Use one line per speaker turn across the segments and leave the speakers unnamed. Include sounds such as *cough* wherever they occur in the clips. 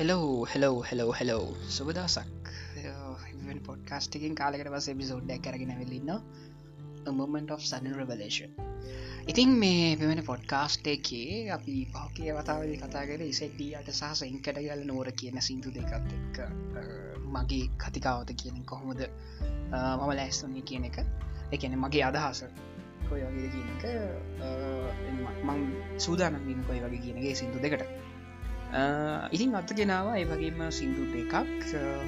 Hello hello hello hello සුබදසක් පොඩ්කාස්ටිකින් කාලකට පස එපිසෝඩ්ඩක් කරගෙන වෙලන්න මොමට of සඩන් රවලේෂන් ඉතින් මේ පෙමෙන පොඩ්කාස්ට එකේ අපි පහකේ වතාවද කතාගෙන ඉසෙට්ඩියට සහ සංකට ගල නෝර කියන සිින්දු දෙකත් එක්ක මගේ කතිකාවත කියන කොහොමද මම ලැස්තුන්නේ කියන එක. එකන මගේ අදහස කොයි වගේ කියන එක මං සූදානම් කොයි වගේ කියනගේ සිින්දු දෙකට. Uh, ඉතින් අත්ත ගෙනවා ඒ වගේම සිින්දු දෙකක්. Uh,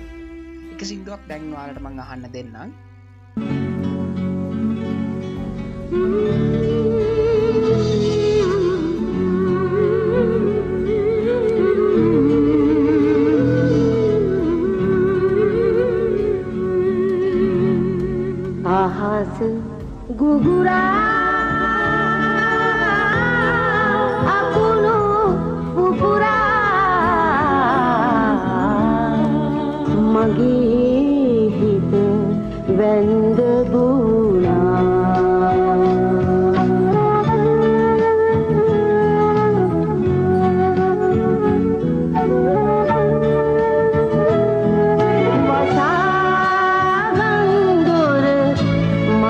එක සිින්දුවක් දැන්වාලට මං අහන්න දෙන්නම්.
අහස ගුගුරා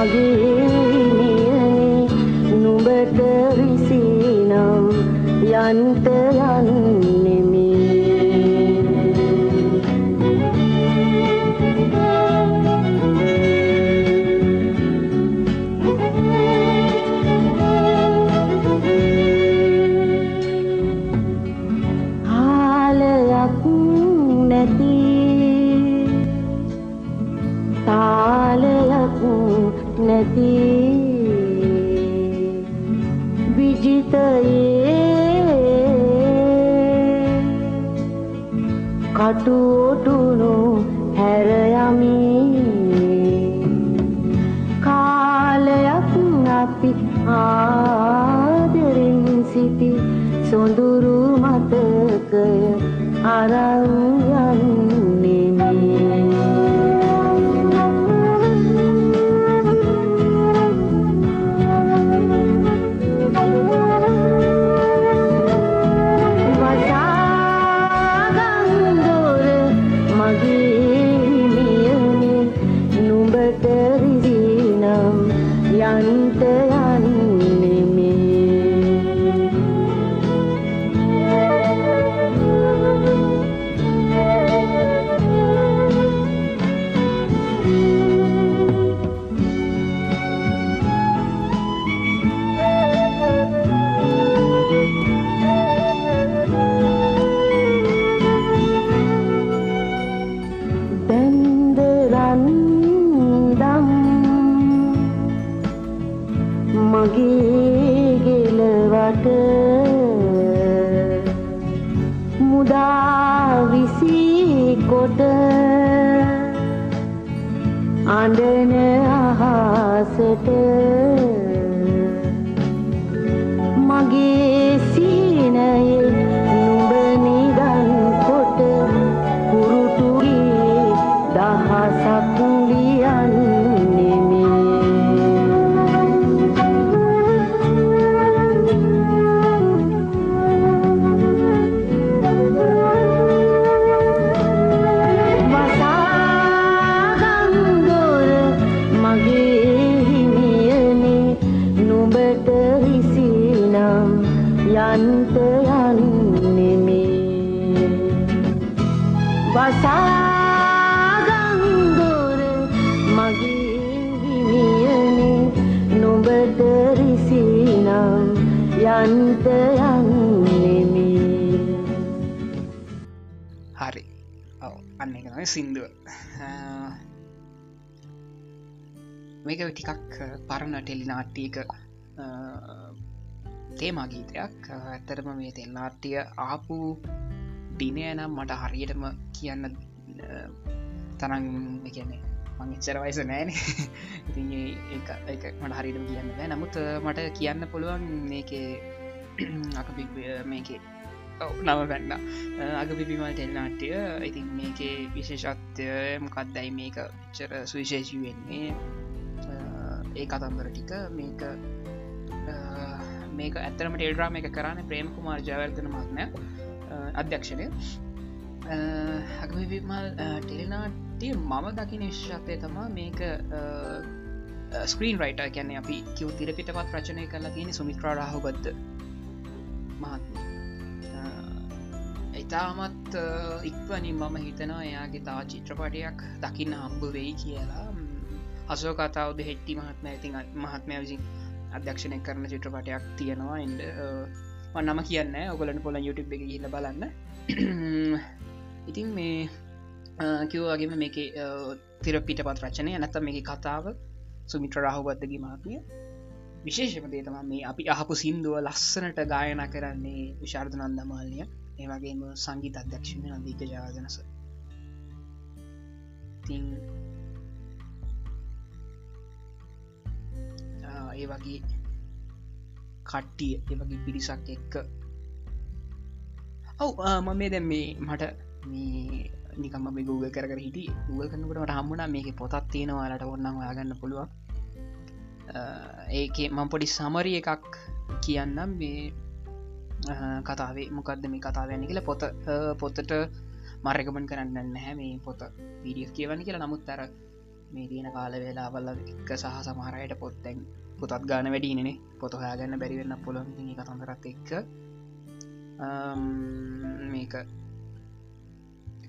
මගේ නියනේ නුඹට විසිනම් යන් කටුටුණු හැරයමි කාලයක් අපි ආදරින් සිටි සොඳුරු මතකය අරංයන්නෙමි අඬන අහසට
සින්දුව. මේක ටිකක් පරණ ටෙලි නාට්ටියක තේමා ගීතයක්. ඇත්තරම මේ තෙල් නාට්ටිය ආපු දිනය නම් මට හරියටම කියන්න තරන් කියන්නේ මංචර වයිස නෑන. එක මට හරිටම කියන්න නමුත් මට කියන්න පුළුවන් මේක *clears throat* අක මේකේ නම පැන්න අග පිපිමල් ටෙල්නාට්‍යය ඉතින් මේකේ විශේෂත්වය මොකක්දයි මේක? චර සුවිශේෂී වෙන්නේ. ඒ කතන්දර ටික මේක මේක ඇතරම ටෙල්ඩ්‍රාම එක කරන්න ප්‍රේම කුමාර ජයවර්තන මත්නය අධ්‍යක්ෂණය. හගමල් ටෙලිනාටේ මම දකි නිශ්ෂතය තමා මේක ස්ක්‍රීන් රයිට කියැන අපි කිව තිර පිටපත් ප්‍රචනය කරලා තියෙන සුමිත්‍රා රාහුබද්ද මහත්ම ඉතාමත් ඉක්වනින් මම හිතනවා එයාගේ තා චිත්‍රපටයක් දකින්න හම්බ වෙයි කියලා. අසෝ කතාවද හෙට්ටි මහත්ම ඇතින් මහත්මය විසින් අධ්‍යක්ෂණය කරන චිත්‍රපටයක් තියෙනවා. එන්ඩ නම කියන්න ඔගලන පොල YouTube එක හිල බලන්න. ඉතින් මේ කිව්වාගේම මේක තිර පිට පත් රචනය නැත මේ කතාව සුමිත්‍ර රාහුබද්දගේ මාත්මිය විශේෂම දේ තම මේ අපි අහපු සින්දුව ලස්සනට ගායන කරන්නේ විශාර්ධ නන්දමාලය ඒවගේම සංගීත අධ්‍යක්ෂණ නදීක ජාදනස තින් ඒ වගේ කට්ටිය ඒවගේ පිරිසක් එක්ක. ඔව් මම මේ දැම් මේ මට මේ නිකම මේ ගූග කර හිට ගුව කනකට හම්මුණ මේක පොතත් තියෙනවාලට ඔන්නම් යාගන්න පුළුවන්. ඒක මං පොඩි සමරිය එකක් කියන්නම්. මේ කතාවේ මොකක්ද මේ කතාවයන්න කියලා පොත පොත්තට මර්ගමන් කරන්න නැහැ මේ පොත. පිඩිය කියවන්න කියලා. නමුත් තර මේ තියෙන කාල වෙලා වල්ල එක සහ සමහරයට පොත්තැන් පොතත් ගාන වැඩිනේ පොත හයාගන්න බැරිවෙන්න පුළොන් කතන්දරත් එක්ක මේක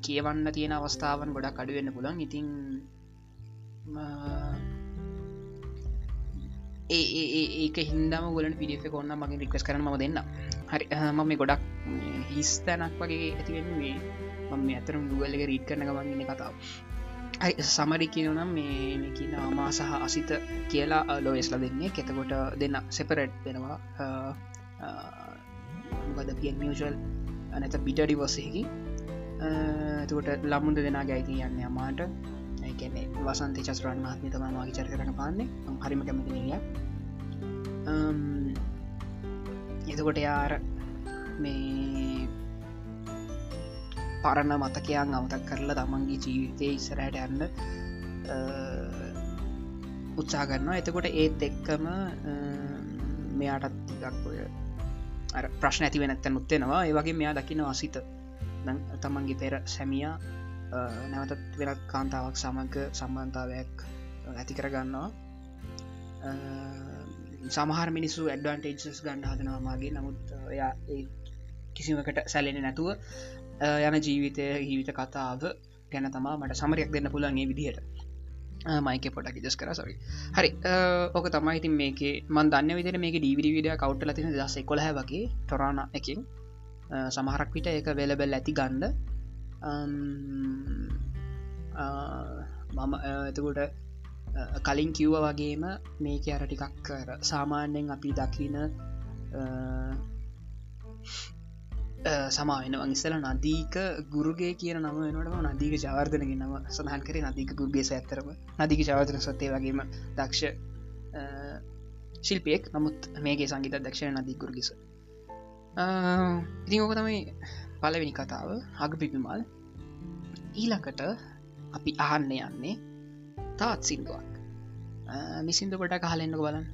කියවන්න තියෙන අවස්ථාවන් ගොඩක් අඩුවෙන්න පුළන් ඉතින් ඒක හින්දම ගොලන් පිඩිය කොන්න මගේ රික්වස් කරන ම දෙන්න හරි මම මේ ගොඩක් හිස්තැනක් වගේ ඇතිවෙන්නේ මම ඇතරම් දුවල්ලක රීට් කරන ගමන්ගෙන කතාව. සමරි කියනම් මේ කියන අමා සහ අසිත කියලා ලෝයස්ල දෙන්නේ. කෙතකොට දෙන්න සෙපරට් වෙනවා. ගද පියන් මියෂල් නැත පිටඩි වස්සයකි එතකොට ළමුන්ද දෙනා ගැයිති යන්න අමාට ඒකැනෙ වසන්ත චස්රන් මාත්මි තම මගේ චර කරන පාන්නේ හරිම කැමතිනය එතකොට යාර මේ පරණ මතකයන් අවතක් කරලා තමන්ගේ ජීවිතය ඉස්සරයට යන්න උත්සා කරනවා. එතකොට ඒත් එක්කම මෙයාටත් ටිකක් ඔය ප්‍රශ්න ඇති වෙනැත්තැන් උත්තෙනවා ඒවගේ මෙයා දකින අසිත. තමන්ගේ පෙර සැමියා නැවතත් වෙනත් කාන්තාවක් සමඟ සම්බන්ධාවයක් ඇති කරගන්නවා. සමහර මිනිස්සු ඇඩ්වන්ටේජස් ගන්න හදනවාමාගේ නමුත් එයා කිසිමකට සැලෙන නැතුව යන ජීවිතය ජීවිත කතාව ගැන තමා මට සමරයක් දෙන්න පුළන්ගේ විදිහට. මයික පොටක් ජස් කර සරි හරි ඕක තමයි ඉතින් මේක මන් දන්න විදිර මේක ඩීවිඩ විඩිය කවට්ල තින දස කොළ වගේ ටොරාණ එකින් සමහරක් විට ඒක වෙලබෙල් ඇති ගන්ඩ මම එතකොට කලින් කිව්ව වගේම මේක අර ටිකක් කර සාමාන්‍යෙන් අපි දකින සමායන ඉස්සල නදීක ගුරුගේ කියන නම වෙනටම නදීක ජවර්ධනගේ නම සඳහන් කරේ. නදීක ගුර්ගේ ඇත්තරම නදික ජවර්ධන සත්තේ වගේම දක්ෂ ශිල්පයෙක්. නමුත් මේගේ සංගීත දක්ෂණ නදී ගුර්ගිස ඉතිං ඕක තමයි පලවෙනි කතාව. හග පිපිමල්. ඊලකට අපි අහන්න යන්නේ තාත් සිින්දුවක් මිසින්දු කොට කහලෙන්න්න බලන්න.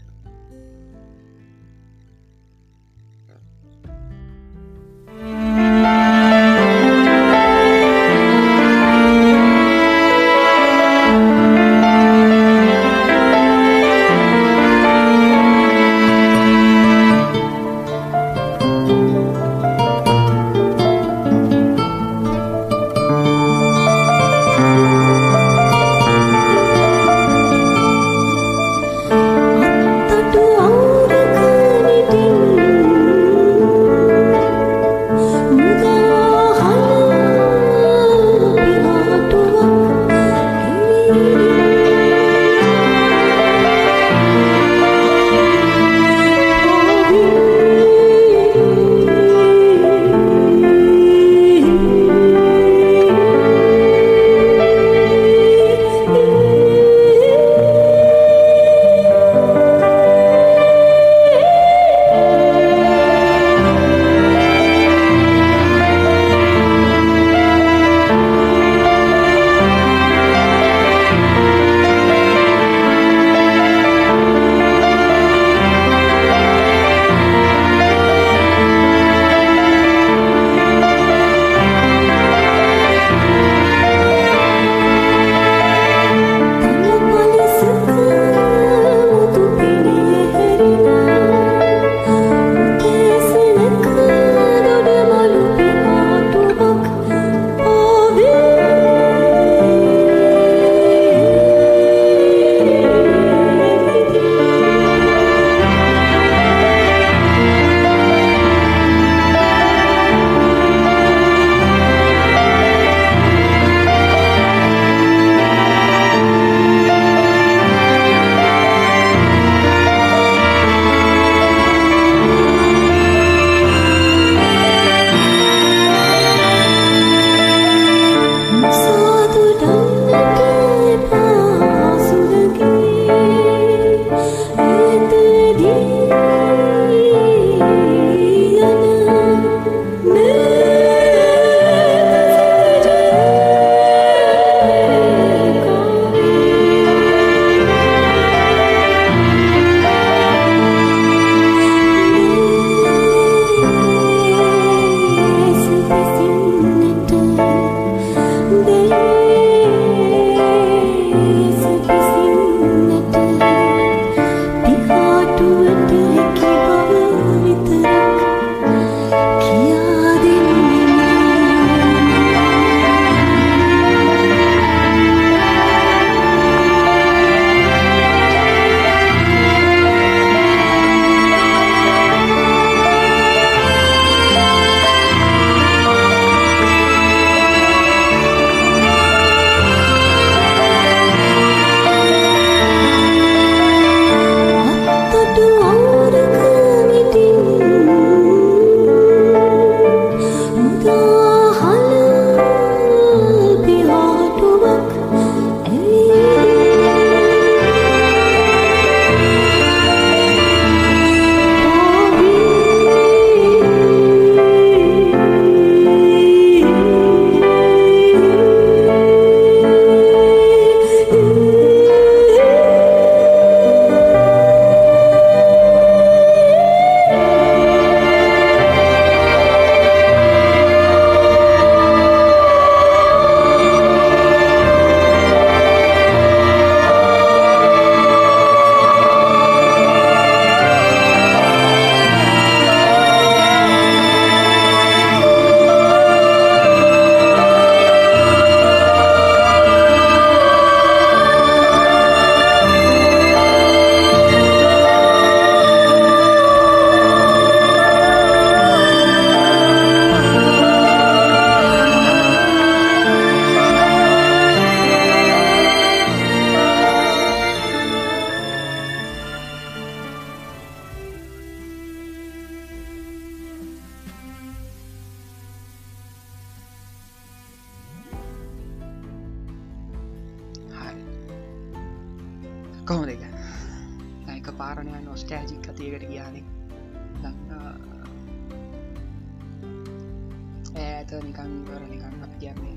නිකන් වර නිකන් කියන්නේ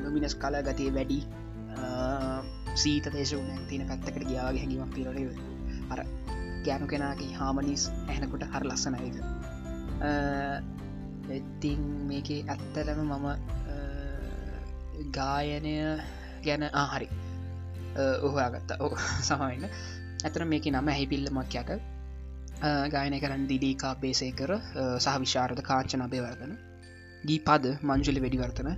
නොමිනස් කල ගතිය වැඩි සීත දේශවන තින පැත්තකට ගියාගේ හැඟීමක් පිරට අර ගෑනු කෙනගේ හාමනිස් ඇහනකොට හර ලස්සනයක ඉතින් මේක ඇත්තරම මම ගායනය ගැන ආහරි ඔහයාගත්ත ඕ සමයින්න ඇතර මේක නම ඇහිපිල්ලමක් යට. ගායනය කරන්න දිදීකා බේසය කර සහ විශාරද කාංචන අභයවර්ධන ගී පද මංජුලි වැඩිවර්තන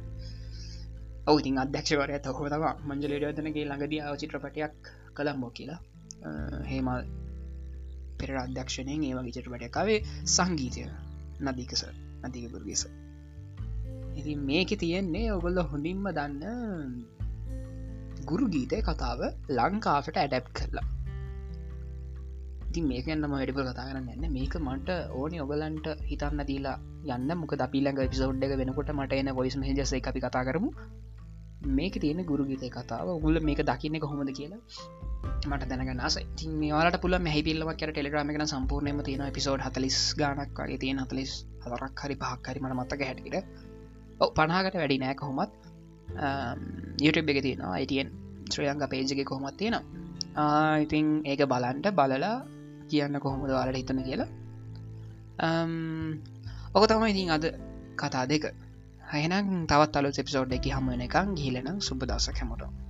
ඔවතින් අධ්‍යක්ෂවරය තහෝ තම මංජල ඩියවර්තනගේ ළඟදී ආව චිත්‍රපටයක් කළම්බෝ කියලා. හේමල් පෙර අධ්‍යක්ෂණයෙන් ඒ වගේ චිත්‍රපටයකාවේ සංගීතය නදීකස නතිකපුරගේස ඉති මේක තියෙන්නේ ඔගොල්ල හොඳින්ම දන්න ගුරු ගීතය කතාව ලංකාවට ඇඩැප් කරලා. ඉතින් මේකන්නම වැඩිපුර කතා කරන්න න්න මේක මට ඕනි ඔගලන්ට හිතන්න දීලා යන්න. මොක දපිලඟ පිසෝඩ් එක වෙනකොට මට එන පොයිස් හජස අපි කතා කරමු. මේක තියෙන ගුරු ගීතය කතාව. උගුල මේක දකින්න කොහොමද කියලා මට දැනගන්නස ති මේවාලට පුල මෙහිපිල්ලවක් කර ටෙලිග්‍රම එක සම්පූර්ණයම තියෙන පිසෝඩ් හතලිස් ගනක් වගේ තියෙන හතලිස් හදරක් හරි පහක් හරි මට මත්තක හැටිට ඔ පනාකට වැඩි නෑ කොහොමත්. YouTube එක තියෙනවා අයිටන් ශ්‍රයංග පේජගේ කොහොමත් තියෙනවා. ඉතින් ඒක බලන්ට බලලා කියන්න කොහොමද වාලට හිතන කියලා. ඔක තමයි ඉතින් අද කතා දෙක. හයනම් තවත් අලු එපිසෝඩ් එක හමුවන එකක් ගිලනම් සුබදසක් හැමට